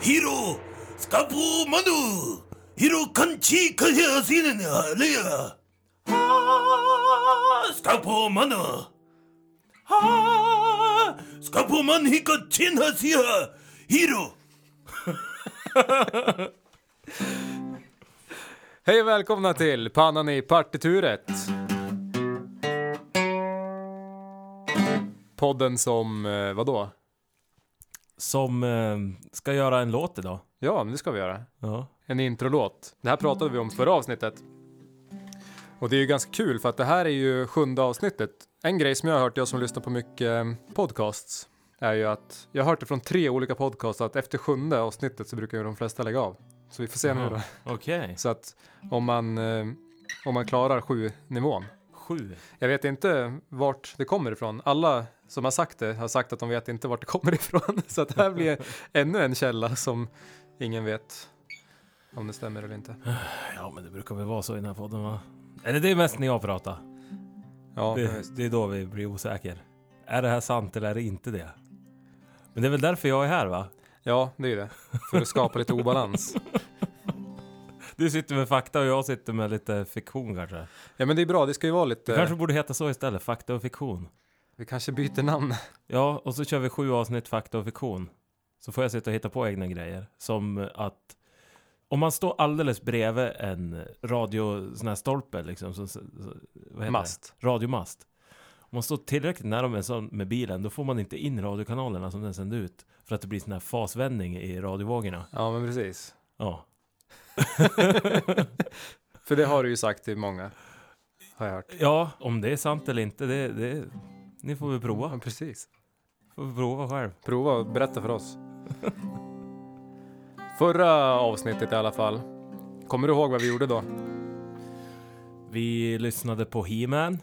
Hiro skapo manu. Hiro kanchi kahya sinen alea. Ha manu. Ha skapo man hikachin hasia. Hiro. Hej och välkomna till Pannan i partituret. Podden som, eh, vadå? Som eh, ska göra en låt idag. Ja, men det ska vi göra. Ja. En introlåt. Det här pratade vi om förra avsnittet. Och det är ju ganska kul för att det här är ju sjunde avsnittet. En grej som jag har hört, jag som lyssnar på mycket eh, podcasts, är ju att jag har hört det från tre olika podcasts att efter sjunde avsnittet så brukar ju de flesta lägga av. Så vi får se nu då. Okej. Så att om man, eh, om man klarar sju nivån. Sju. Jag vet inte vart det kommer ifrån. Alla som har sagt det har sagt att de vet inte vart det kommer ifrån. Så att det här blir ännu en källa som ingen vet om det stämmer eller inte. Ja, men det brukar väl vara så i den här podden va? Eller det är mest när jag pratar. Ja, Det, det är då vi blir osäker. Är det här sant eller är det inte det? Men det är väl därför jag är här va? ja det är det. För att skapa lite obalans. Du sitter med fakta och jag sitter med lite fiktion kanske. Ja men det är bra, det ska ju vara Det lite... kanske borde heta så istället, fakta och fiktion. Vi kanske byter namn. Ja, och så kör vi sju avsnitt fakta och fiktion. Så får jag sitta och hitta på egna grejer. Som att om man står alldeles bredvid en radio, sån här stolpe liksom. Så, så, vad heter Mast. Det? Radiomast. Om man står tillräckligt nära med, sån, med bilen, då får man inte in radiokanalerna som den sänder ut. För att det blir sån här fasvändning i radiovågorna. Ja men precis. Ja. För det har du ju sagt till många. Har jag hört. ja, om det är sant eller inte, det, det ni får väl prova. Ja, precis. Får vi prova själv. Prova och berätta för oss. Förra avsnittet i alla fall. Kommer du ihåg vad vi gjorde då? Vi lyssnade på He-Man.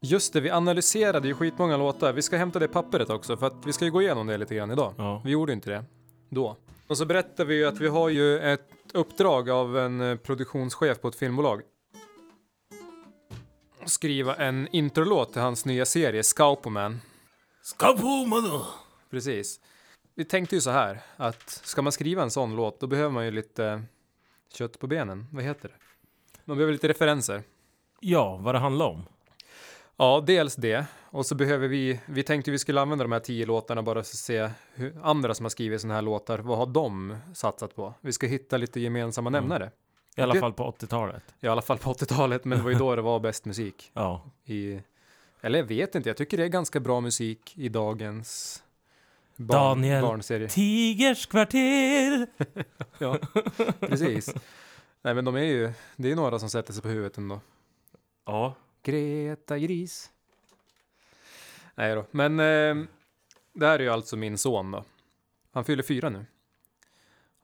Just det, vi analyserade ju skitmånga låtar. Vi ska hämta det pappret också för att vi ska ju gå igenom det lite grann idag. Ja. Vi gjorde inte det då. Och så berättar vi ju att vi har ju ett uppdrag av en eh, produktionschef på ett filmbolag skriva en introlåt till hans nya serie Skaupoman. Skaupoman! Precis. Vi tänkte ju så här att ska man skriva en sån låt då behöver man ju lite kött på benen. Vad heter det? Man behöver lite referenser. Ja, vad det handlar om. Ja, dels det. Och så behöver vi, vi tänkte vi skulle använda de här tio låtarna bara för att se hur andra som har skrivit sådana här låtar, vad har de satsat på? Vi ska hitta lite gemensamma mm. nämnare. I alla Det- fall på 80-talet. I alla fall på 80-talet, men det var ju då det var bäst musik. Ja. I, eller jag vet inte, jag tycker det är ganska bra musik i dagens barn, Daniel. barnserie. Tigers kvarter! Ja, precis. Nej men de är ju, det är ju några som sätter sig på huvudet ändå. Ja. Greta Gris. Nej då, men eh, det här är ju alltså min son då. Han fyller fyra nu.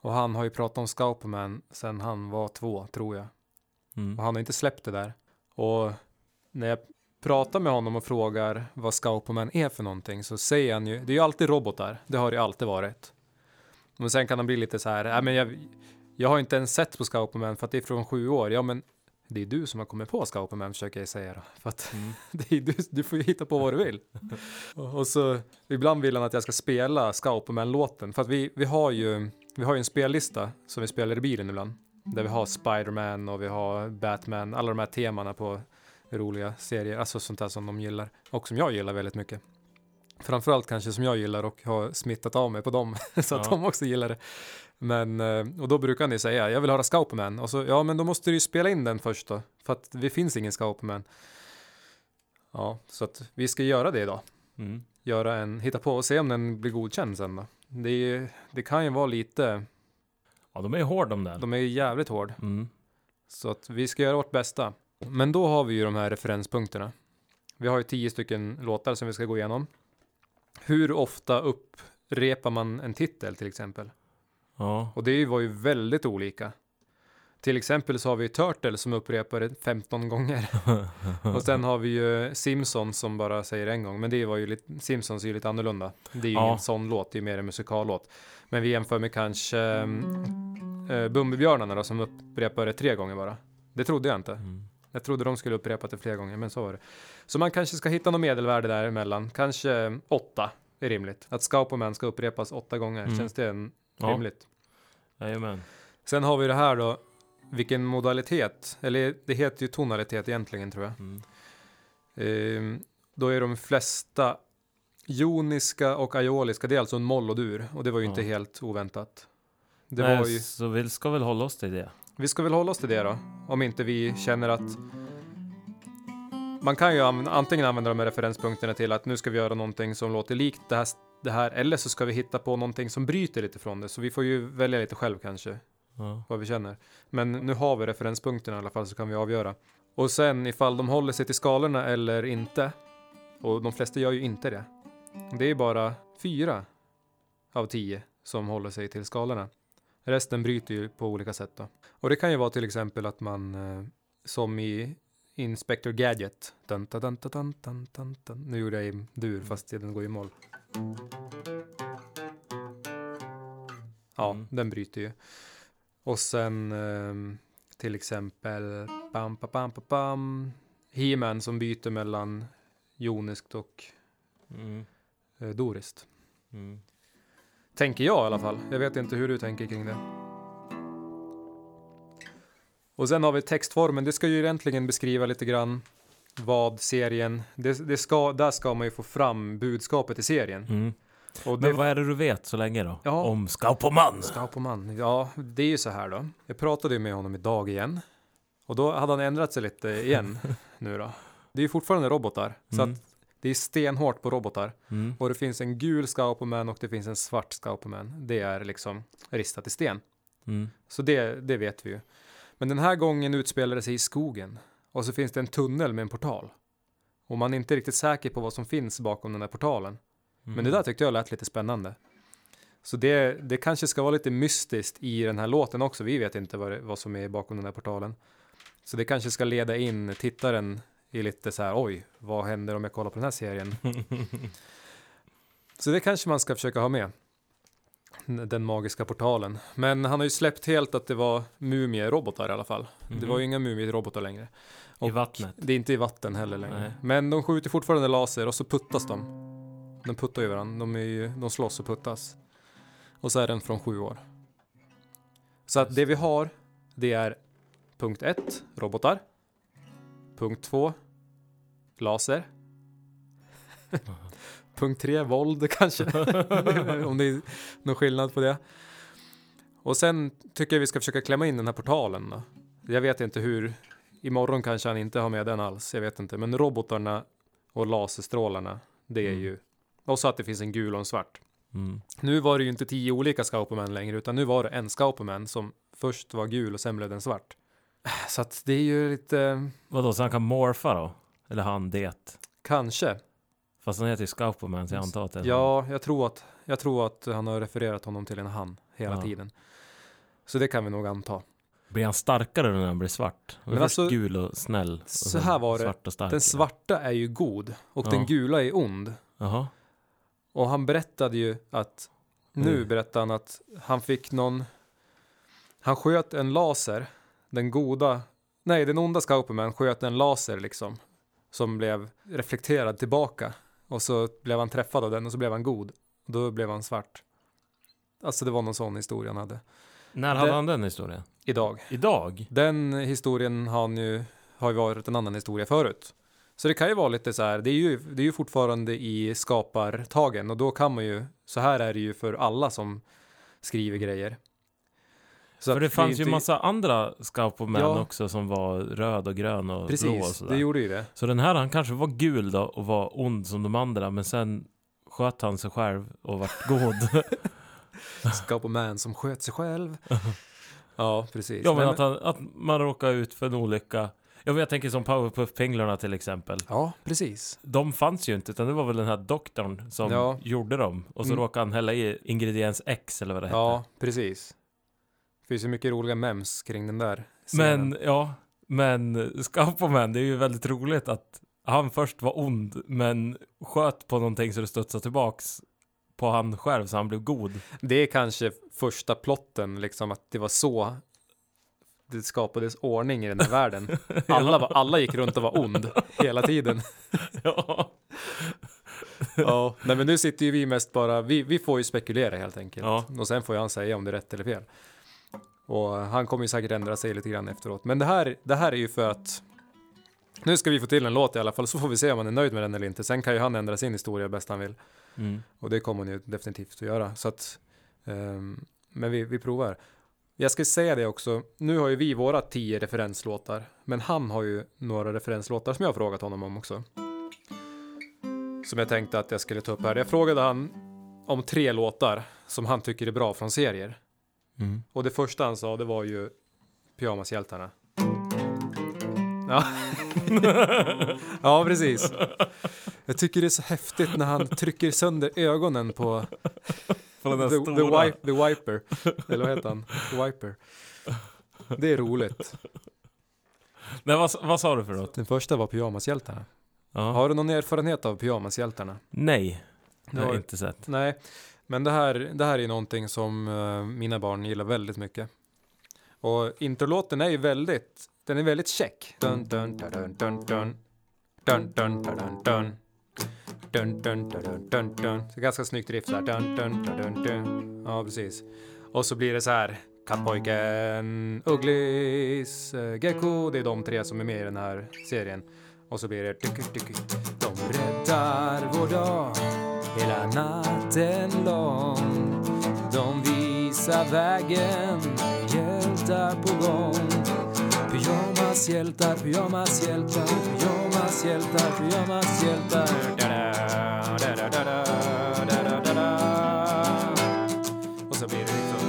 Och han har ju pratat om Scauperman sen han var två, tror jag. Mm. Och han har inte släppt det där. Och när jag pratar med honom och frågar vad Scauperman är för någonting så säger han ju, det är ju alltid robotar, det har det ju alltid varit. Men sen kan han bli lite så här, nej men jag, jag har inte ens sett på Scauperman för att det är från sju år. Ja men det är du som har kommit på Scauperman försöker jag säga då. För att Mm. det är du, du får ju hitta på vad du vill. och, så ibland vill han att jag ska spela Scauperman-låten. För att vi, vi har ju vi har ju en spellista som vi spelar i bilen ibland. Där vi har Spiderman och vi har Batman, alla de här temana på roliga serier, alltså sånt där som de gillar. Och som jag gillar väldigt mycket. Framförallt kanske som jag gillar och har smittat av mig på dem så att Ja. de också gillar det. Men, eh, och då brukar ni säga, jag vill höra Scauperman. Och så, ja men då måste du ju spela in den först då. För att det finns ingen Scauperman. Ja, så att vi ska göra det idag. Mm. Göra en, hitta på och se om den blir godkänd sen då. Det, är, det kan ju vara lite, Ja, de är hårda de där. de är ju jävligt hård. Mm. Så att vi ska göra vårt bästa. Men då har vi ju de här referenspunkterna. Vi har ju tio stycken låtar som vi ska gå igenom. Hur ofta upprepar man en titel till exempel? Ja. Och det var ju väldigt olika. Till exempel så har vi Turtle som upprepar det 15 gånger. Och sen har vi ju Simpsons som bara säger en gång. Men det var ju lite, Simpsons är ju lite annorlunda. Det är ju Ja. ingen sån låt, det är mer en musikallåt. Men vi jämför med kanske äh, Bumbibjörnarna då som upprepar det tre gånger bara. Det trodde jag inte. Mm. Jag trodde de skulle upprepa det fler gånger, men så var det. Så man kanske ska hitta något medelvärde däremellan. Kanske åtta är rimligt. Att Scaupoman ska upprepas åtta gånger. Mm. Känns det en, Ja. rimligt? Jajamän. Sen har vi det här då, vilken modalitet, eller det heter ju tonalitet egentligen tror jag. Mm. Ehm, då är de flesta joniska och aioliska, det är alltså en moll och dur. Och det var ju inte Ja. helt oväntat. Det Nej, var ju, Så vi ska väl hålla oss till det. vi ska väl hålla oss till det då, om inte vi känner att man kan ju an- antingen använda de här referenspunkterna till att nu ska vi göra någonting som låter likt det här, det här eller så ska vi hitta på någonting som bryter lite från det. Så vi får ju välja lite själv kanske. Ja. vad vi känner. Men nu har vi referenspunkterna i alla fall så kan vi avgöra. Och sen ifall de håller sig till skalorna eller inte. Och de flesta gör ju inte det. Det är bara fyra av tio som håller sig till skalorna. Resten bryter ju på olika sätt då. Och det kan ju vara till exempel att man eh, som i Inspector Gadget. Dun, dun, dun, dun. Nu gjorde jag i dur fast den går i moll. Ja, Mm. den bryter ju. Och sen ehm, till exempel bam, bam, bam, bam. He-Man som byter mellan joniskt och Mm. eh, doriskt. Mm. Tänker jag i alla fall. Jag vet inte hur du tänker kring det. Och sen har vi textformen. Det ska ju egentligen beskriva lite grann vad serien... Det, det ska, där ska man ju få fram budskapet i serien. Mm. Det, Men vad är det du vet så länge då? Ja. Om Skaupoman? Skaupoman. Ja, det är ju så här då. Jag pratade ju med honom idag igen. Och då hade han ändrat sig lite igen nu då. Det är ju fortfarande robotar. Så Mm. att det är stenhårt på robotar. Mm. Och det finns en gul Skaupoman och det finns en svart Skaupoman. Det är liksom ristat i sten. Mm. Så det, det vet vi ju. Men den här gången utspelar det sig i skogen. Och så finns det en tunnel med en portal. Och man är inte riktigt säker på vad som finns bakom den här portalen. Mm. Men det där tyckte jag lät lite spännande. Så det, det kanske ska vara lite mystiskt i den här låten också. Vi vet inte vad, det, vad som är bakom den här portalen. Så det kanske ska leda in tittaren i lite så här, oj, vad händer om jag kollar på den här serien? Så det kanske man ska försöka ha med. Den magiska portalen. Men han har ju släppt helt att det var mumierobotar i alla fall. Det var ju inga mumierobotar längre. Mhm. I Och vattnet? Det är inte i vatten heller längre. Nej. Men de skjuter fortfarande laser och så puttas de. De puttar ju varandra. De, är ju, de slåss och puttas. Och så är den från sju år. Så att det vi har, det är punkt ett, robotar. Punkt två, laser. punkt tre, våld kanske. Om det är någon skillnad på det. Och sen tycker jag vi ska försöka klämma in den här portalen då. Jag vet inte hur, imorgon kanske han inte har med den alls, jag vet inte. Men robotarna och laserstrålarna, det är Mm. ju, och så att det finns en gul och en svart. Mm. Nu var det ju inte tio olika Scauperman längre, utan nu var det en Scauperman som först var gul och sen blev den svart. Så att det är ju lite, Vadå, så han kan morfa då? Eller han det? kanske. Fast han heter ju Scaupoman så jag antar att det är Ja, jag tror att, jag tror att han har refererat honom till en han hela Ja. tiden. Så det kan vi nog anta. Blir han starkare när han blir svart? Han Men alltså, gul och snäll. Och så här var det. Svart. Den svarta är ju god och Ja. den gula är ond. Jaha. Och han berättade ju att, nu Mm. berättade han att han fick någon, han sköt en laser, den goda, nej den onda Scauperman sköt en laser liksom, som blev reflekterad tillbaka. Och så blev han träffad av den och så blev han god. Och då blev han svart. Alltså det var någon sån historia han hade. När hade han den historien? Idag. Idag? Den historien har, ju, har ju varit en annan historia förut. Så det kan ju vara lite så här, det är ju, det är ju fortfarande i skapartagen och då kan man ju, så här är det ju för alla som skriver grejer. Så För det fanns ju inte- massa andra Scaupoman Ja. också som var röd och grön och blå och Precis, sådär. det gjorde ju det. Så den här, han kanske var gul då och var ond som de andra, men sen sköt han sig själv och vart god. Skapa man som sköt sig själv. ja, precis. ja, men att, han, att man råkar ut för en olycka. Ja, men jag tänker som Powerpuff-pinglarna till exempel. ja, precis. De fanns ju inte, utan det var väl den här doktorn som Ja. gjorde dem. Och så Mm. råkade han hälla i ingrediens X eller vad det hette. Ja, precis. Det finns ju mycket roliga mems kring den där scenen. Men, ja, men Scaupoman, det är ju väldigt roligt att han först var ond, men sköt på någonting så det studsade tillbaks på han själv så han blev god. Det är kanske första plotten, liksom att det var så det skapades ordning i den här världen. Alla, var, alla gick runt och var ond hela tiden. ja. Ja, nej men nu sitter ju vi mest bara, vi, vi får ju spekulera helt enkelt. Ja. Och sen får ju han säga om det är rätt eller fel. Och han kommer ju säkert ändra sig lite grann efteråt. Men det här, det här är ju för att nu ska vi få till en låt i alla fall, så får vi se om han är nöjd med den eller inte. Sen kan ju han ändra sin historia bäst han vill. Mm. Och det kommer han ju definitivt att göra. Så att, ehm, men vi, vi provar. Jag ska säga det också, nu har ju vi våra tio referenslåtar. Men han har ju några referenslåtar som jag har frågat honom om också. Som jag tänkte att jag skulle ta upp här. Jag frågade han om tre låtar som han tycker är bra från serier. Mm. Och det första han sa det var ju Pyjamashjältarna. Ja. ja, precis. Jag tycker det är så häftigt när han trycker sönder ögonen på På den the, the, stora. wipe, the Wiper. Eller vad heter han? The Wiper. Det är roligt. Nej, vad, vad sa du för något? Den första var Pyjamashjältarna. Ja. Har du någon erfarenhet av Pyjamashjältarna? Nej, det har jag inte sett. Nej, men det här, det här är någonting som eh, mina barn gillar väldigt mycket. Och introlåten är ju väldigt, den är väldigt check. Dun, dun, dun, dun, dun, dun. Dun, dun, dun, dun, dun. Dun, dun, dun, dun, dun, dun. Så ganska snyggt riff så här. Dun, dun, dun, dun, dun. Ja, precis. Och så blir det så här. Kattpojken, Ugglis, eh, Gecko. Det är de tre som är med i den här serien. Och så blir det... De räddar vår dag hela natten lång. De visar vägen, hjältar på gång. Pyjamas, hjältar, pyjamas, hjältar, pyjamas da-da, da-da, da-da, da-da. Och så blir det liksom...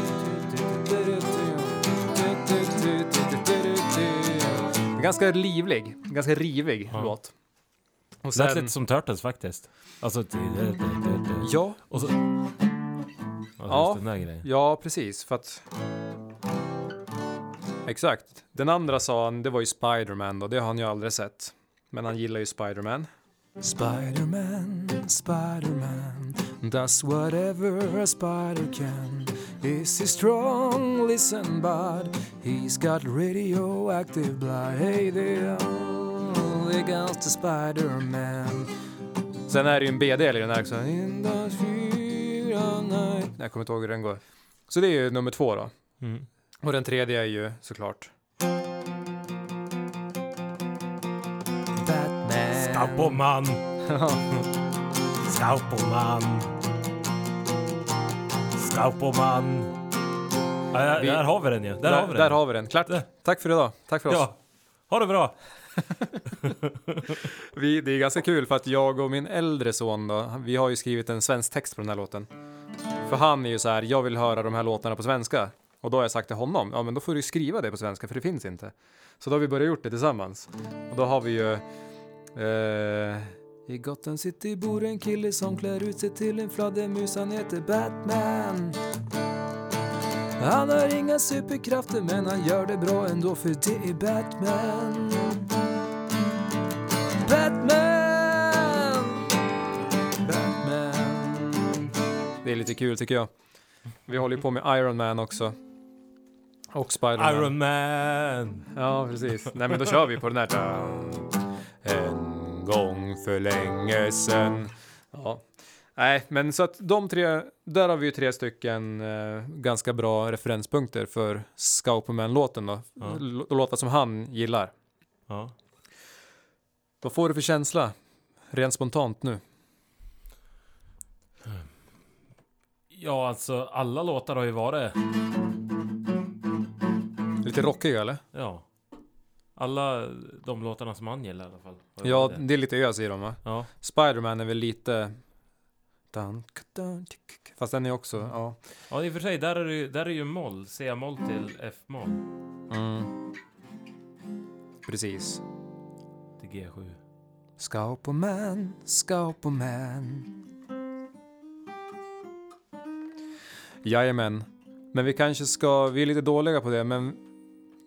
Ganska livlig, ganska rivig Ja. låt. Och Det lät lite som Turtles faktiskt. Alltså... Ja, Och så... Ja. Ja, precis. För att... Exakt. Den andra sa han, det var ju Spiderman då. Det har han ju aldrig sett. Men han gillar ju Spiderman. Spiderman, Spiderman Does whatever a spider can Is he strong? Listen bud He's got radioactive blood Hey there goes the Spiderman Sen är det ju en B-del i den här också. In the fyra night. Jag kommer inte ihåg hur den går. Så det är ju nummer två då. Mm. Och den tredje är ju såklart... Batman. Scaupoman! Scaupoman! Scaupoman! Ja, där, Vi- där har vi den ju. Där, Där, har vi den. där har vi den. Klart. Där. Tack för idag. Tack för oss. Ja. Ha det bra! Vi, det är ganska kul för att jag och min äldre son då, vi har ju skrivit en svensk text på den här låten. För han är ju så här, jag vill höra de här låtarna på svenska. Och då har jag sagt till honom, ja men då får du skriva det på svenska för det finns inte. Så då har vi börjat gjort det tillsammans. Och då har vi ju... Eh, I Gotham City bor en kille som klär ut sig till en fladdermus, han heter Batman. Han har inga superkrafter men han gör det bra ändå för det är Batman. Batman! Batman. Det är lite kul tycker jag. Vi håller ju på med Iron Man också. Och Spiderman. Iron Man! Ja, precis. Nej, men då kör vi på den här. En gång för länge sen. Ja. Nej, men så att de tre, där har vi ju tre stycken eh, ganska bra referenspunkter för Scauperman-låten då. Ja. Låtar som han gillar. Ja. Vad får du för känsla? Rent spontant nu. Ja, alltså alla låtar har ju varit... Lite rockiga eller? Ja. Alla de låtarna som han gillar i alla fall. Ja, det. det är lite ös i dem va? Ja. Spiderman är väl lite... Fast den är också, ja. ja, i och för sig, där är det där är ju moll. C-moll till F-moll. Mm. Precis. Till G7. Scauperman, Scauperman. Jajamän. Men vi kanske ska, vi är lite dåliga på det, men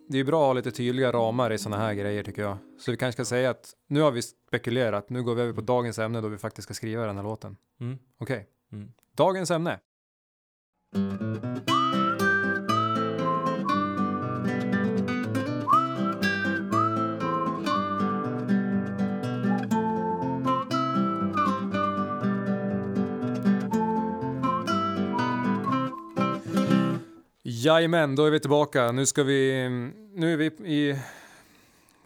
det är bra att ha lite tydliga ramar i sådana här grejer tycker jag. Så vi kanske ska säga att nu har vi spekulerat, nu går vi över på dagens ämne då vi faktiskt ska skriva den här låten. Mm. Okej. Mm. Dagens ämne. Jajamän, då är vi tillbaka. Nu ska vi, nu är vi i,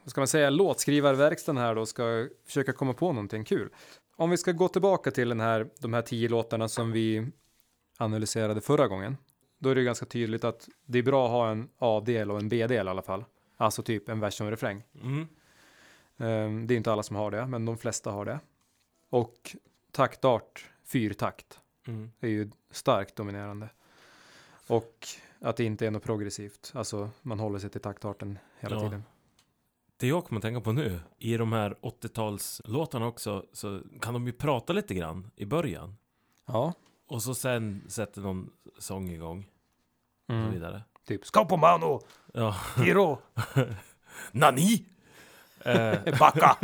vad ska man säga, låtskrivarverkstan här då, ska försöka komma på någonting kul. Om vi ska gå tillbaka till den här, de här tio låtarna som vi analyserade förra gången. Då är det ganska tydligt att det är bra att ha en A-del och en B-del i alla fall. Alltså typ en vers och en refräng. Mm. Ehm, Det är inte alla som har det, men de flesta har det. Och taktart, fyrtakt. Mm. är ju starkt dominerande. Och att det inte är något progressivt. Alltså man håller sig till taktarten hela Ja. tiden. Det jag kommer att tänka på nu, i de här 80-talslåtarna också, så kan de ju prata lite grann i början. Ja. Och så sen sätter någon sång igång och så Mm. vidare. Typ. Skaupomano, Ja. Hiro, Nani! Eh, Backa,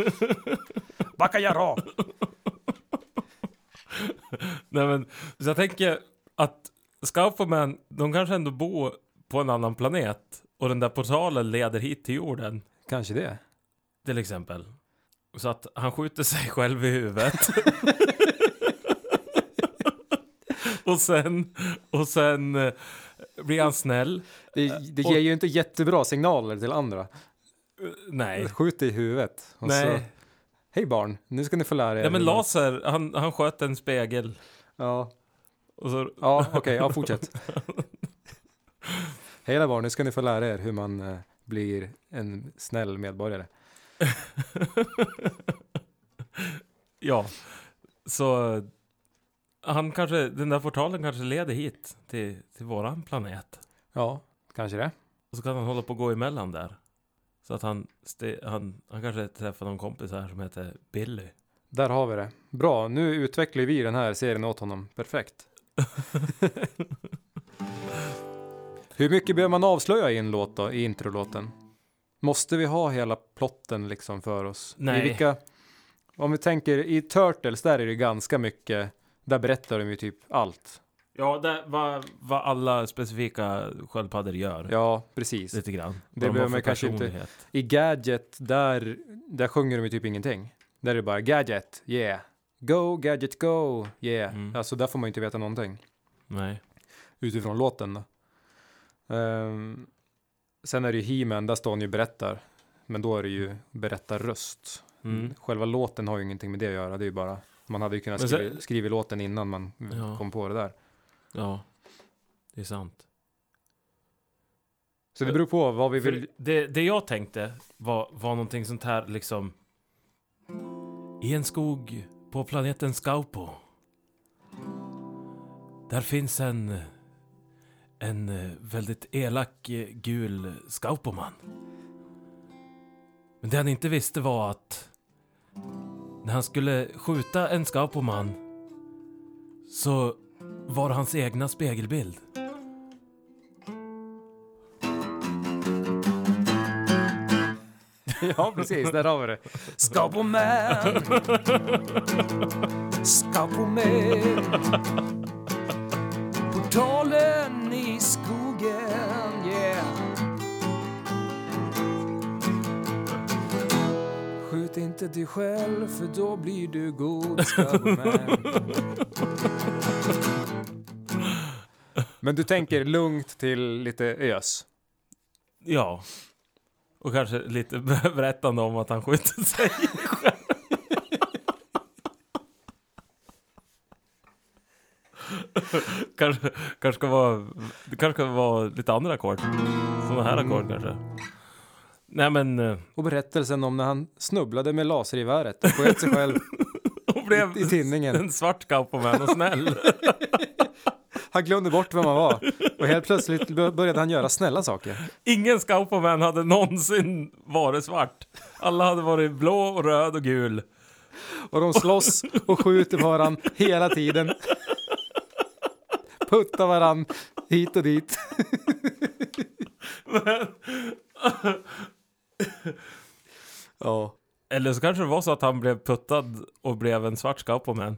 Backa Jaro. nej men, så jag tänker att Scaupoman, de kanske ändå bor på en annan planet. Och den där portalen leder hit till jorden, Kanske det. till exempel. Så att han skjuter sig själv i huvudet. och sen, och sen eh, blir han snäll. Det, det och- ger ju inte jättebra signaler till andra. Eh, Nej. Skjut i huvudet. Och så, Nej. Hej barn, nu ska ni få lära er. Ja men laser, han, han sköt en spegel. Ja, Och så, ja okej, ja fortsätt. Hej där barn, nu ska ni få lära er hur man eh, blir en snäll medborgare. ja. Så han kanske, den där portalen kanske leder hit till, till våran planet. Ja, kanske det. Och så kan han hålla på och gå emellan där. Så att han, han, han kanske träffar någon kompis här som heter Billy. Där har vi det. Bra, nu utvecklar vi den här serien åt honom. Perfekt. Hur mycket behöver man avslöja i en låt då, i introlåten? Måste vi ha hela plotten liksom för oss? Nej. I vilka, om vi tänker i Turtles, där är det ganska mycket, där berättar de ju typ allt. Ja, det vad, vad alla specifika sköldpaddor gör. Ja, precis. Lite grann. Det behöver man kanske inte-. I Gadget, där, där sjunger de ju typ ingenting. Där är det bara Gadget, yeah. Go, Gadget, go, yeah. Mm. Alltså där får man ju inte veta någonting. Nej. utifrån låten då. Ehm, sen är det ju He-Man, där står han ju berättar. Men då är det ju berättarröst. Mm. Själva låten har ju ingenting med det att göra. Det är ju bara, man hade ju kunnat sen- skriva, skriva låten innan man Ja. kom på det där. Ja, det är sant. Så det beror på vad vi vill. det, det jag tänkte var, var någonting sånt här liksom... I en skog på planeten Skaupo. Där finns en... En väldigt elak eh, gul Skaupoman. Men det han inte visste var att... När han skulle skjuta en Skaupoman så var hans egna spegelbild. ja, precis, där har vi det. Skabo man. Skabo Skaupoman. Portalen i skogen, yeah. Skjut inte dig själv för då blir du god Men du tänker lugnt till lite ös. Ja. Och kanske lite berättande om att han skjuter sig själv. kanske, kanske ska vara, det kanske ska vara lite andra ackord. Sådana här ackord kanske. Nej men, eh, Och berättelsen om när han snubblade med lasergeväret och sköt sig själv och blev i, i tinningen. en svart cowboyman och snäll. Han glömde bort vem han var. Och helt plötsligt bör- började han göra snälla saker. Ingen cowboyman hade någonsin varit svart. Alla hade varit blå och röd och gul. Och de slåss och skjuter på varandra hela tiden. Puttar varandra hit och dit. Ja. Eller så kanske det var så att han blev puttad och blev en svart cowboyman.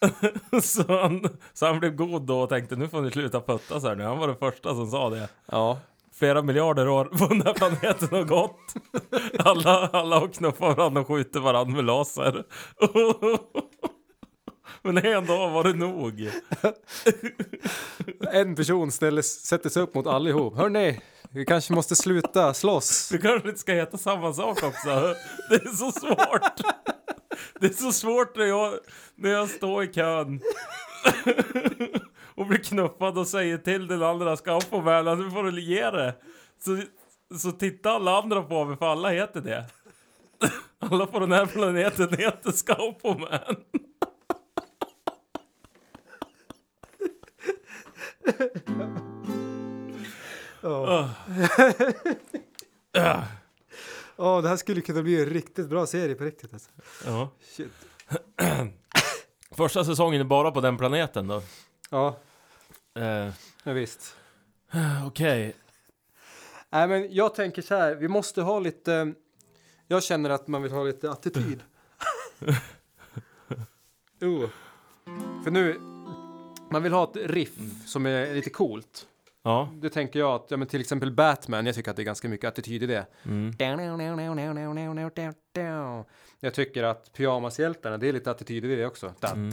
så, han, så han blev god då och tänkte nu får ni sluta putta så här nu. Han var den första som sa det. Ja. Flera miljarder år på den här planeten har gått. Alla, alla har knuffat varandra och skjuter varandra med laser. Men en dag var det nog. En person ställer, sätter sig upp mot allihop. Hörni, vi kanske måste sluta slåss. Du kanske inte ska heta samma sak också. Det är så svårt. Det är så svårt när jag, när jag står i kön. Och blir knuffad och säger till den andra ska på väl att nu får du ge det. Så, så tittar alla andra på mig för alla heter det. Alla på den här planeten heter Scaupoman. Ja. Ja. Ja, det här skulle kunna bli en riktigt bra serie på riktigt alltså. Ja. Shit. Första säsongen är bara på den planeten då. Ja, Eh, ja visst. Okej. Nej men jag tänker så här, vi måste ha lite... Jag känner att man vill ha lite attityd. oh. För nu, man vill ha ett riff som är lite coolt. Ja. Det tänker jag att, ja men till exempel Batman, jag tycker att det är ganska mycket attityd i det. Mm. Jag tycker att Pyjamashjältarna, det är lite attityd i det också. Mm.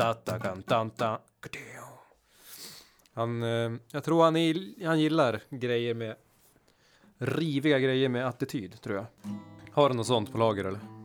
Han, eh, jag tror han, är, han gillar grejer med riviga grejer med attityd, tror jag. Har du något sånt på lager eller?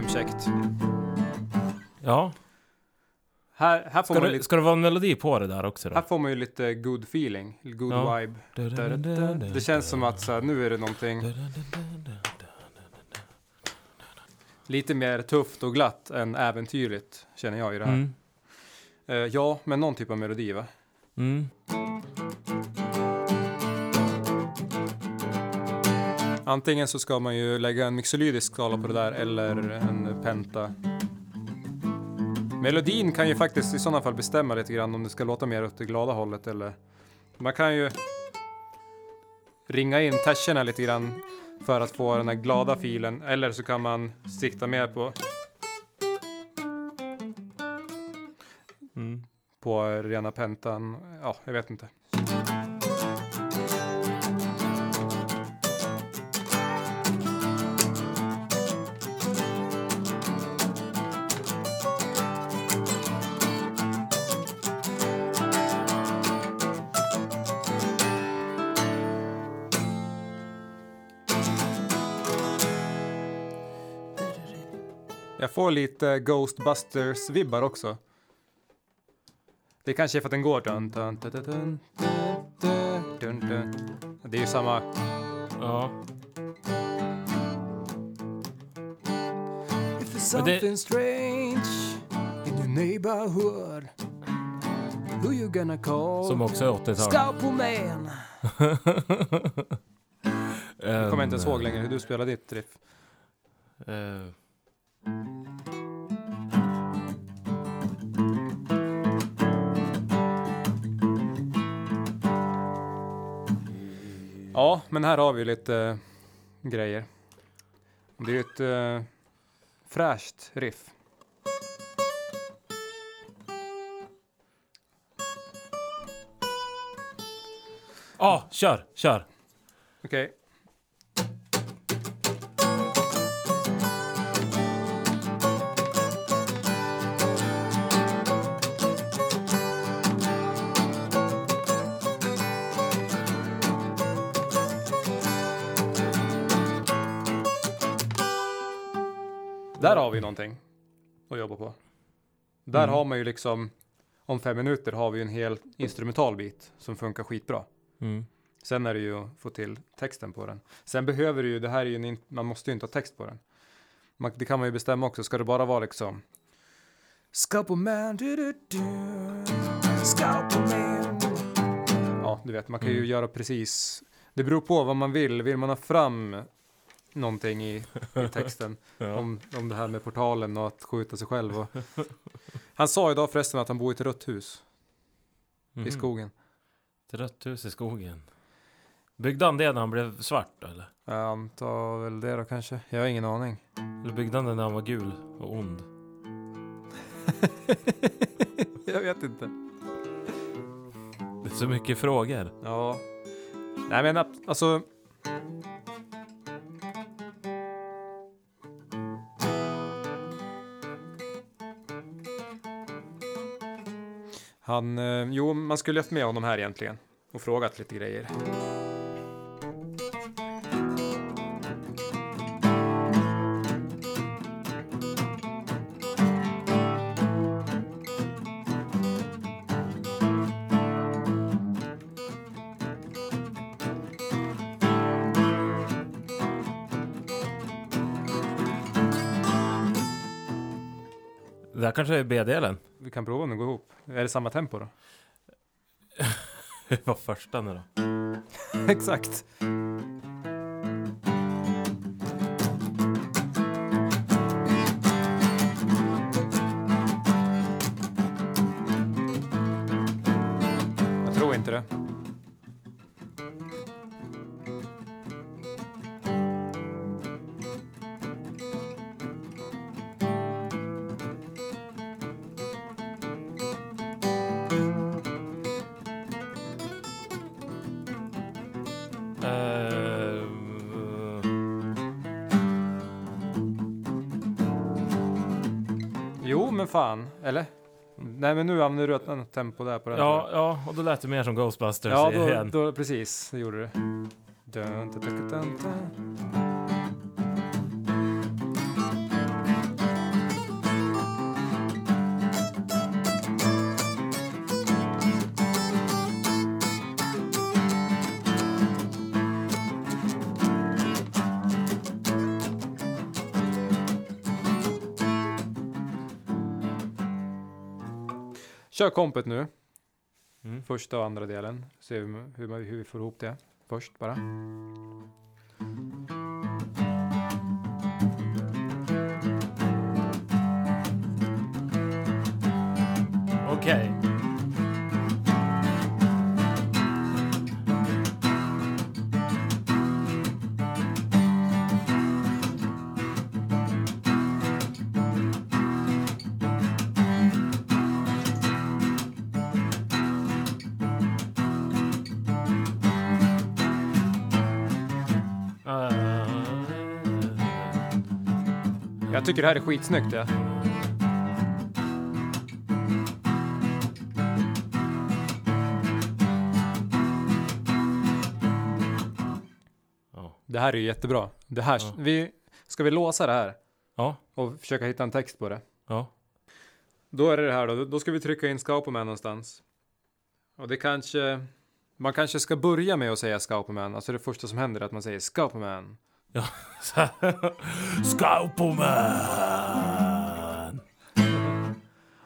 Klämkäckt. Ja. Här, här, får Ska man det, lite, ska det vara en melodi på det där också här då? får man ju lite good feeling, good Ja. vibe. Det känns som att så här, nu är det någonting lite mer tufft och glatt än äventyrligt, känner jag i det här. Mm. Eh, ja, men någon typ av melodi va? Mm. Antingen så ska man ju lägga en mixolydisk skala på det där eller en penta. Melodin kan ju faktiskt i sådana fall bestämma lite grann om det ska låta mer åt det glada hållet eller man kan ju ringa in terserna lite grann för att få den här glada filen eller så kan man sikta mer på, Mm. på rena pentan. Ja, jag vet inte. Jag får lite Ghostbusters-vibbar också. Det kanske är för att den går... Dun, dun, dun, dun, dun, dun, dun, dun. Det är ju samma... Ja. If there's Men det- something strange in your neighborhood, who you gonna call? Som också är 80-tal. Scalpel man. Jag kommer inte ens ihåg längre hur du spelar ditt riff. Eh, Ja, men här har vi lite eh, grejer. Det är ett uh, fräscht riff. Ja, kör, kör. Okej. Där har vi någonting att jobba på. Där Mm. har man ju liksom, om fem minuter har vi en hel instrumental bit som funkar skitbra. Mm. Sen är det ju att få till texten på den. Sen behöver du ju, det här är ju en, man måste ju inte ha text på den. Man, det kan man ju bestämma också, ska det bara vara liksom Scalpel man. Du, du, du. Ja, du vet, man kan ju Mm. göra precis. Det beror på vad man vill. Vill man ha fram någonting i, i texten Ja. om, om det här med portalen och att skjuta sig själv. Och... Han sa idag förresten att han bor i ett rött hus i Mhm. skogen. Ett rött hus i skogen. Byggde han det när han blev svart eller? Jag antar väl det då kanske. Jag har ingen aning. Eller byggde han det när han var gul och ond? jag vet inte. Det är så mycket frågor. Ja. Nej men alltså. Han, eh, jo man skulle haft med honom här egentligen och frågat lite grejer. Här kanske är B-delen. Vi kan prova om det går ihop. Är det samma tempo då? Var första nu då. Exakt. Fan. Eller? Nej, men nu använder du ett annat tempo där på den. ja, ja, och då lät det mer som Ghostbusters ja då, igen. då, precis. Det gjorde det. Dun, dun, dun, Kör kompet nu. Mm. Första och andra delen. Se hur, hur, hur vi får ihop det först bara. Jag tycker det här är skitsnyggt. Ja. Det här är ju jättebra. Det här, Ja. vi, ska vi låsa det här Ja, och försöka hitta en text på det? ja. Då är det det här då. Då ska vi trycka in Scaupoman någonstans. Och det kanske... Man kanske ska börja med att säga Scaupoman. Alltså det första som händer är att man säger Scaupoman. Scaupoman!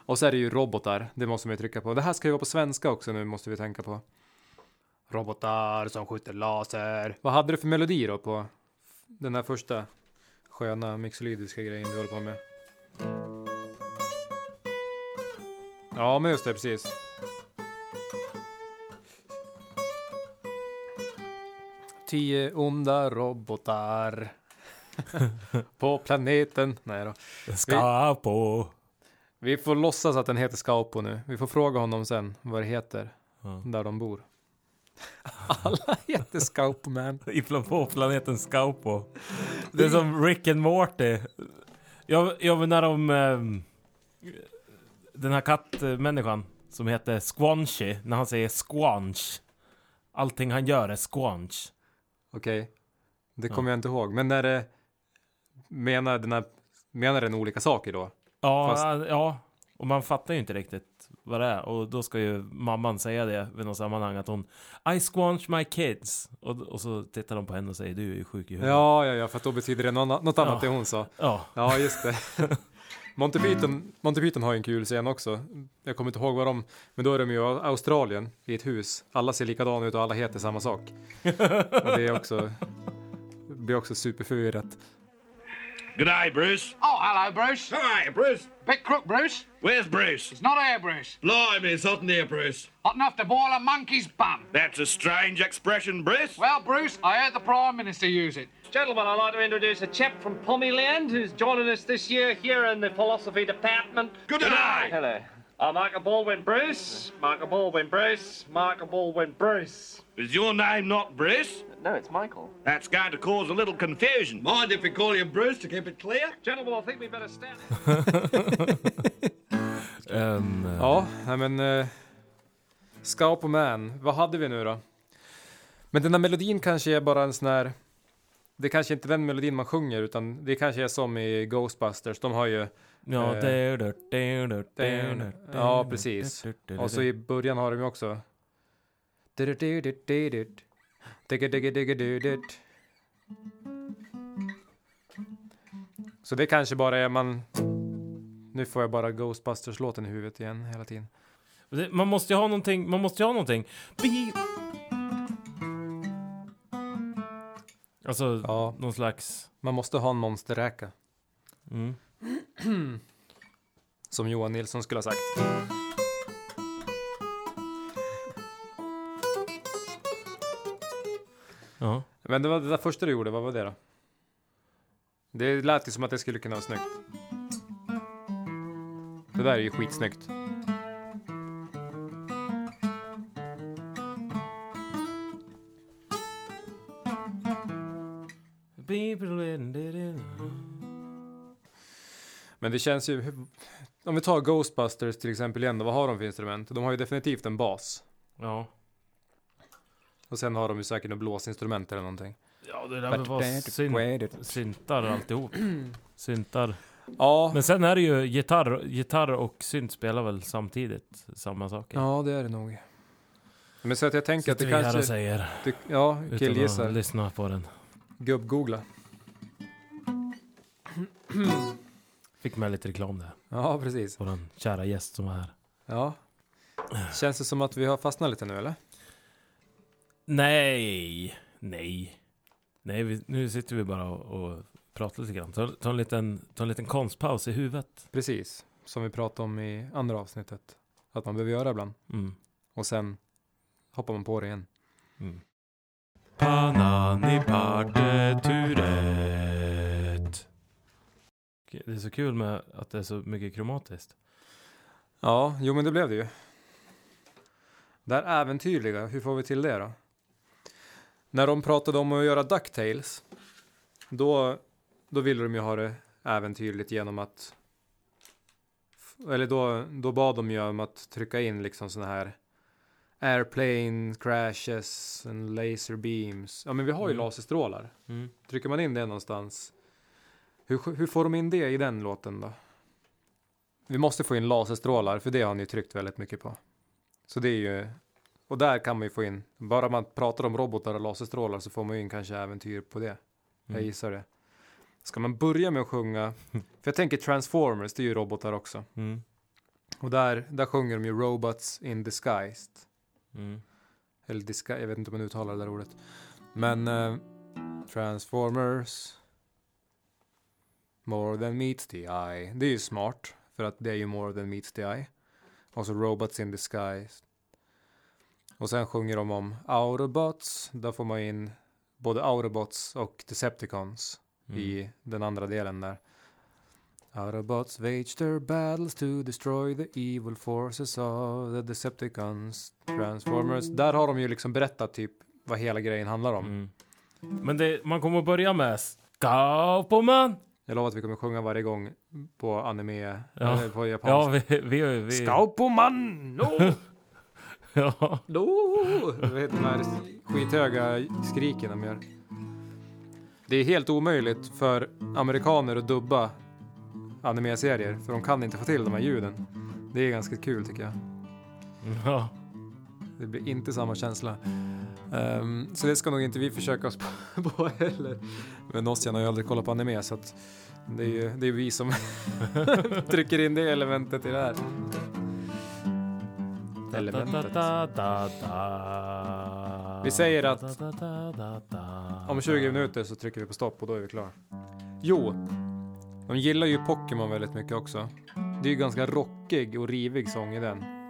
Och så är det ju robotar. Det måste man ju trycka på. Det här ska ju vara på svenska också nu måste vi tänka på. Robotar som skjuter laser. Vad hade du för melodi då på den här första sköna mixolydiska grejen du håller på med? Ja, men just det, precis. Tio onda robotar på planeten. Nej då. Scaupo! Vi får låtsas att den heter Scaupo nu. Vi får fråga honom sen vad det heter Ja. där de bor. Alla heter Scaupo man. På planeten Scaupo. Det är som Rick and Morty. Jag, jag menar om ehm, den här kattmänniskan som heter Squanchy, när han säger squanch. Allting han gör är squanch. Okej. Det Ja. kommer jag inte ihåg. Men när det menar den här, menar den olika saker då? Ja, Fast- ja, och man fattar ju inte riktigt vad det är. Och då ska ju mamman säga det vid något sammanhang att hon I squanch my kids. Och, och så tittar de på henne och säger du är ju sjuk i huvudet. Ja, ja, ja, för att då betyder det något, annat Ja. det hon sa. Ja, Ja, just det. Monty Python, Monty Python har ju en kul scen också. Jag kommer inte ihåg vad de, men då är de ju i Australien i ett hus. Alla ser likadana ut och alla heter samma sak. Och det är också blir också superförvirrat. Good day, Bruce. Oh, hello, Bruce. Hi, Bruce. Bit crook, Bruce. Where's Bruce? It's not here, Bruce. Blimey, it's hot in here, Bruce. Hot enough to boil a monkey's bum. That's a strange expression, Bruce. Well, Bruce, I heard the Prime Minister use it. Gentlemen, I'd like to introduce a chap from Pommyland who's joining us this year here in the philosophy department. Good day. Hello. Uh, Michael Baldwin Bruce. Michael Baldwin Bruce. Michael Baldwin Bruce. Is your name not Bruce? No, it's Michael. That's going to cause a little confusion. Mind if we call you Bruce to keep it clear? Gentlemen, I think we better stand. Ehm, Ja, nej men... Uh, Scout Man, vad hade vi nu då? Men den här melodin kanske är bara en sån här... Det kanske inte är den melodin man sjunger utan det kanske är som i Ghostbusters, de har ju... Ja, Eh, Ja, precis. Och så i början har de ju också... Så det kanske bara är man... Nu får jag bara Ghostbusters-låten i huvudet igen hela tiden. Man måste ju ha någonting, man måste ju ha någonting. Bi- Alltså, Ja, någon slags... man måste ha en monsterräka. Mm. Som Johan Nilsson skulle ha sagt. Ja. Men det var det där första du gjorde, vad var det då? Det lät ju som att det skulle kunna vara snyggt. Det där är ju skitsnyggt. Men det känns ju... Om vi tar Ghostbusters till exempel igen då, vad har de för instrument? De har ju definitivt en bas. Ja. Och sen har de ju säkert något blåsinstrument eller någonting. Ja, det där väl vara syn- syntar alltihop. Syntar. Ja, Men sen är det ju gitarr, gitarr och synt spelar väl samtidigt samma saker. ja det är det nog. Men så att jag tänker att Sitter det vi här och kanske... säger. Det, ja, Utan att killgissar. lyssna på den. Gubb-googla. Fick med lite reklam där. Ja, precis. Våran kära gäst som var här. Ja. Känns det som att vi har fastnat lite nu eller? Nej, nej. Nej, vi, nu sitter vi bara och, och pratar lite grann. Ta, ta, en liten, ta en liten konstpaus i huvudet. Precis. Som vi pratade om i andra avsnittet. Att man behöver göra ibland. Mm. Och sen hoppar man på det igen. Mm. Panani partituret. Det är så kul med att det är så mycket kromatiskt. Ja, jo men det blev det ju. Det här äventyrliga, hur får vi till det då? När de pratade om att göra DuckTales, då, då ville de ju ha det äventyrligt genom att... Eller då, då bad de ju om att trycka in liksom såna här airplane crashes and laser beams. Ja men vi har ju Mm. laserstrålar. Mm. Trycker man in det någonstans? Hur, hur får de in det i den låten då? Vi måste få in laserstrålar, för det har ni tryckt väldigt mycket på. Så det är ju... Och där kan man ju få in, bara man pratar om robotar och laserstrålar så får man ju in kanske äventyr på det. Jag Mm. gissar det. Ska man börja med att sjunga, för jag tänker Transformers, det är ju robotar också. Mm. Och där, där sjunger de ju Robots in Disguised. Mm. Eller disguise, jag vet inte om man uttalar det där ordet. Men eh, Transformers More than meets the eye. Det är ju smart. För att det är ju more than meets the eye. Och så Robots in disguise. Och sen sjunger de om Autobots. Där får man in både Autobots och Decepticons Mm. i den andra delen där. Autobots wage their battles to destroy the evil forces of the Decepticons. Transformers. Där har de ju liksom berättat typ vad hela grejen handlar om. Mm. Men det, man kommer att börja med Skaupoman! Jag lovar att vi kommer sjunga varje gång på anime, Ja. eller på Ja, japanska. vi... vi, vi Skaupoman! No! Ja. No! Jag vet de här skithöga skriken de gör. Det är helt omöjligt för amerikaner att dubba anime-serier, för de kan inte få till de här ljuden. Det är ganska kul tycker jag. ja. Det blir inte samma känsla. Ehm, så det ska nog inte vi försöka oss på, på heller. Men Ossian har ju aldrig kollat på anime så att det är ju det är vi som trycker in det elementet i det här. Elementet. Vi säger att om 20 minuter så trycker vi på stopp och då är vi klara. Jo, de gillar ju Pokémon väldigt mycket också. Det är ju ganska rockig och rivig sång i den.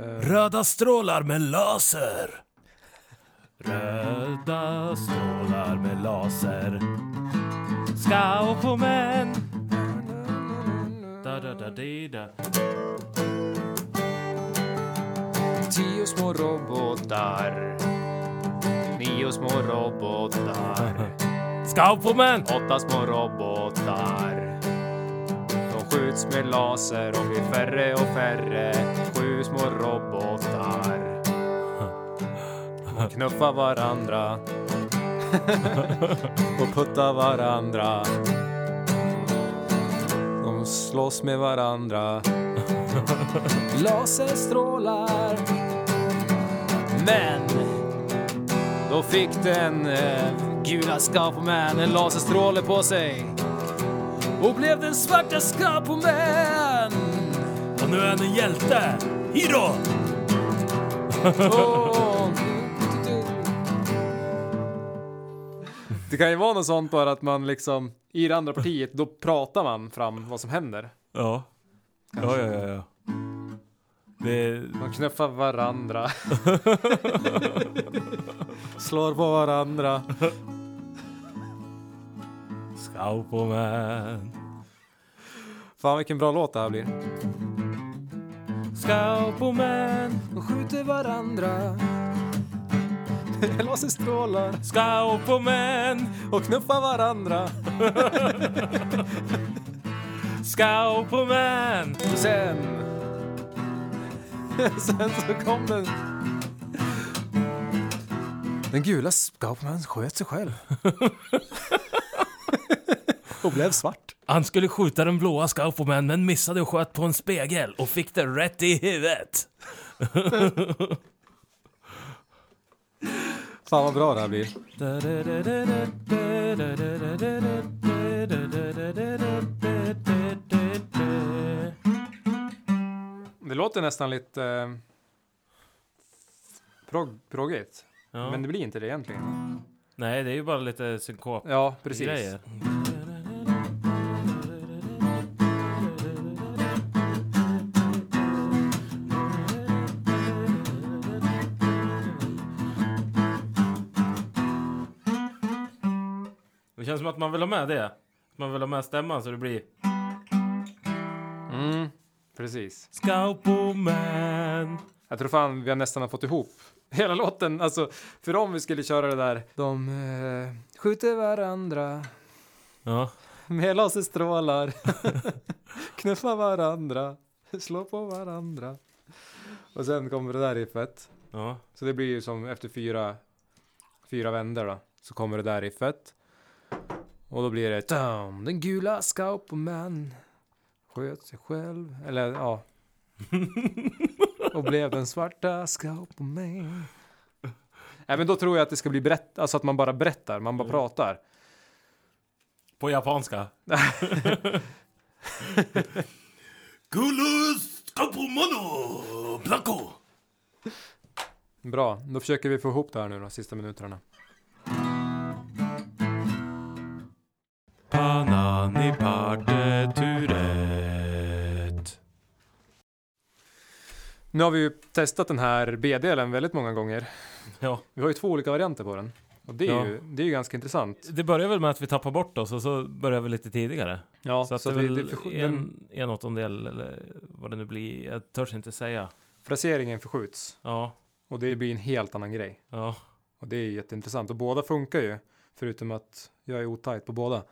Eh, Röda strålar med laser. Röda strålar med laser. Scoupomen. Da, da, da, di, da. Tio små robotar. Nio små robotar. Scoupomen! Åtta små robotar. Skjuts med laser och blir färre och färre. Sju små robotar. De knuffar varandra. och puttar varandra. De slåss med varandra. Laserstrålar. Men då fick den eh, gula scoutman en laserstråle på sig. Och blev den svarta Scapoman. Och nu är han en hjälte. Hero! Åh. Det kan ju vara något sånt bara att man liksom i det andra partiet, då pratar man fram vad som händer. Ja. Ja, ja, ja. ja. Det, Man knuffar varandra. Slår på varandra. Scoupoman. Fan vilken bra låt det här blir. Scoupoman. De skjuter varandra. Laserstrålar Scoupoman. och knuffar varandra. Scoupoman. Och sen... sen så kom den... Den gula Scoutman sköt sig själv. och blev svart. Han skulle skjuta den blåa Scoupoman men missade och sköt på en spegel och fick det rätt i huvudet. Fan vad bra det här blir. Det låter nästan lite... Eh, prog, proggigt. Ja. Men det blir inte det egentligen. Nej, det är ju bara lite synkop Ja, precis. grejer. Det känns som att man vill ha med det. Man vill ha med stämman så det blir Mm, precis. Scoupoman. Jag tror fan vi har nästan har fått ihop hela låten. Alltså, för om vi skulle köra det där. De eh, skjuter varandra Ja. med laserstrålar. Knuffar varandra. Slår på varandra. Och sen kommer det där riffet. Ja. Så det blir ju som efter fyra, fyra vändor då. Så kommer det där riffet. Och då blir det Down, den gula Scoupoman sköt sig själv. Eller ja. och blev den svarta Scoupoman. Nej men då tror jag att det ska bli berätt, alltså att man bara berättar, man bara pratar. På japanska. Kulus Scoupomono Blanco. Bra, då försöker vi få ihop det här nu då, sista minuterna. Panani partituret. Nu har vi ju testat den här B-delen väldigt många gånger. Ja, Vi har ju två olika varianter på den. Och det är, Ja. ju, det är ju ganska intressant. det börjar väl med att vi tappar bort oss och så börjar vi lite tidigare. Ja, så att så det det den, en, en åttondel eller vad det nu blir. Jag törs inte säga. fraseringen förskjuts. Ja, Och det blir en helt annan grej. ja. Och det är jätteintressant. Och båda funkar ju. Förutom att jag är otajt på båda.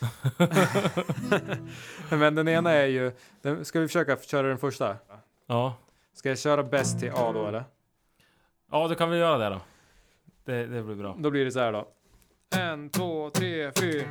Men den ena är ju... Den, ska vi försöka köra den första? Ja, Ska jag köra bäst till A då eller? ja då kan vi göra det då. Det, det blir bra. Då blir det så här då. En, två, tre, fyra.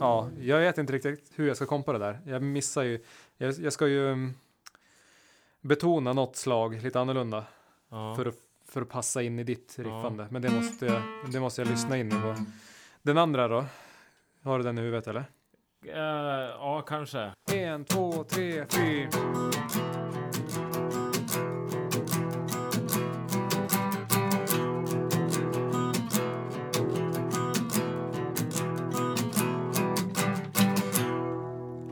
Ja, jag vet inte riktigt hur jag ska kompa det där. Jag missar ju. Jag, jag ska ju mm, betona något slag lite annorlunda Ja. för att för att passa in i ditt riffande. Men det måste, jag, det måste jag lyssna in på. Den andra då? Har du den i huvudet eller? Eh, ja, kanske. En, två, tre, fyra.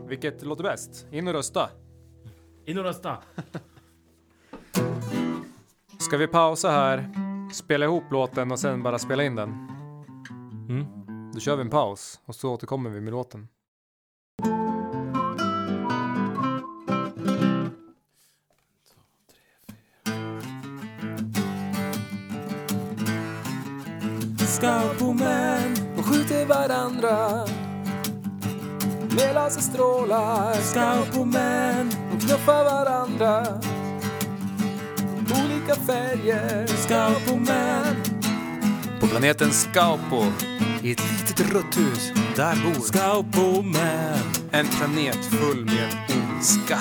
Vilket låter bäst? In och rösta. In och rösta! Ska vi pausa här, spela ihop låten och sen bara spela in den? Mm. Då kör vi en paus och så återkommer vi med låten. Scouboman, och skjuter varandra med laserstrålar. Scouboman, och knuffar varandra. Olika färger. Scouboman, På planeten Skaupo, i ett litet rött hus, där bor Scouboman. en planet full med ondska.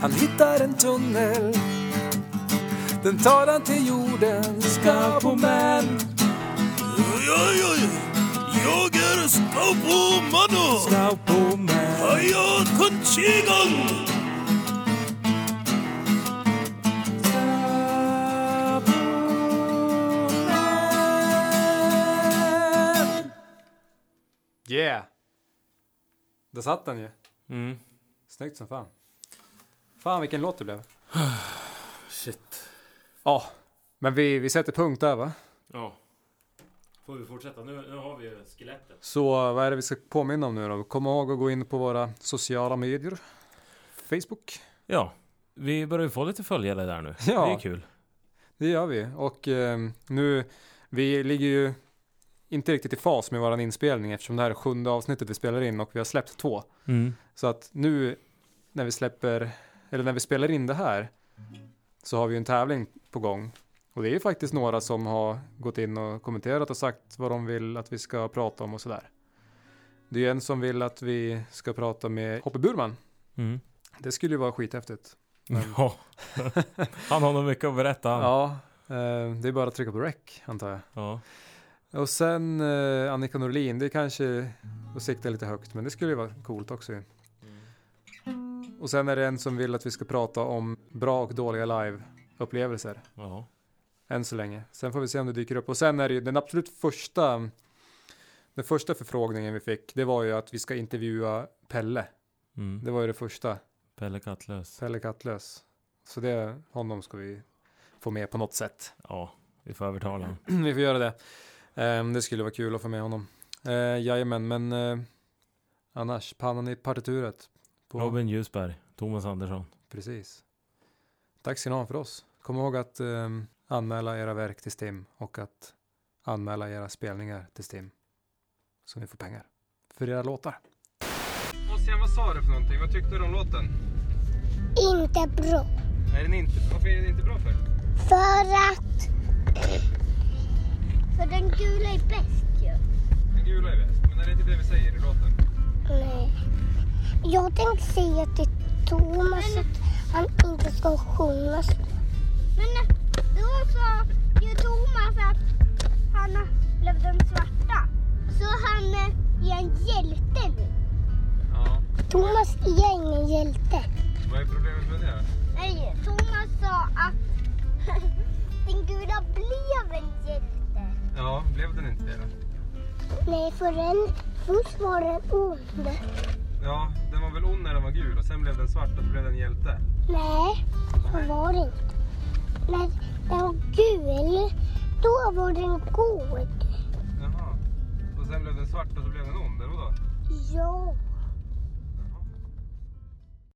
Han hittar en tunnel. Den tar han till jorden. Scouboman, Oj, oj, jag är Scaupo-mano! Scouboman. Haja konchigan! Yeah! Där satt den ju. Mm. Snyggt som fan. Fan vilken låt det blev. Shit. Ja, men vi, vi sätter punkt där va? Ja. Får vi fortsätta? Nu, nu har vi ju skelettet. Så vad är det vi ska påminna om nu då? Kom ihåg att gå in på våra sociala medier. Facebook. Ja, vi börjar ju få lite följare där nu. Ja. Det är kul. Det gör vi. Och eh, nu, vi ligger ju inte riktigt i fas med våran inspelning eftersom det här är sjunde avsnittet vi spelar in och vi har släppt två. Mm. Så att nu när vi släpper, eller när vi spelar in det här så har vi ju en tävling på gång. Och det är ju faktiskt några som har gått in och kommenterat och sagt vad de vill att vi ska prata om och sådär. Det är ju en som vill att vi ska prata med Hoppe Burman. Mm. Det skulle ju vara skithäftigt. Men, Ja. Han har nog mycket att berätta. ja, eh, det är bara att trycka på rec antar jag. ja. Och sen eh, Annika Norlin, det är kanske att sikta lite högt, men det skulle ju vara coolt också ju. Och sen är det en som vill att vi ska prata om bra och dåliga live-upplevelser. Ja. Än så länge. Sen får vi se om det dyker upp. Och sen är det ju den absolut första, den första förfrågningen vi fick, det var ju att vi ska intervjua Pelle. Mm. Det var ju det första, Pelle Kattlös. Pelle Kattlös. Så det, honom ska vi få med på något sätt. Ja, vi får övertala honom. vi får göra det. Ehm, det skulle vara kul att få med honom. Uh, jajamän, men eh, annars, pannan i partituret. På, Robin Ljusberg, Thomas Andersson. Precis. Tack ska ni ha för oss. Kom ihåg att ehm, anmäla era verk till STIM och att anmäla era spelningar till STIM. Så ni får pengar för era låtar. Ossian, vad sa du för någonting? Vad tyckte du om låten? Inte bra. Är den inte, varför är den inte bra för? För att... För den gula är bäst ju. Den gula är bäst, men är det inte det vi säger i låten? Nej. Jag tänkte säga till Thomas att han inte ska sjunga. Men då sa ju Thomas att han blev den svarta. Så han är en hjälte nu. Ja. Thomas är ingen hjälte. Vad är problemet med det? Nej, Thomas sa att den gula blev en hjälte. Ja, blev den inte det då? Nej, för den, först var den ond. Ja, den var väl ond när den var gul och sen blev den svart och så blev den hjälte. Nej, så var det inte. När den var gul, då var den god. Jaha. Och sen blev den svart och så blev den ond, eller vadå? Ja.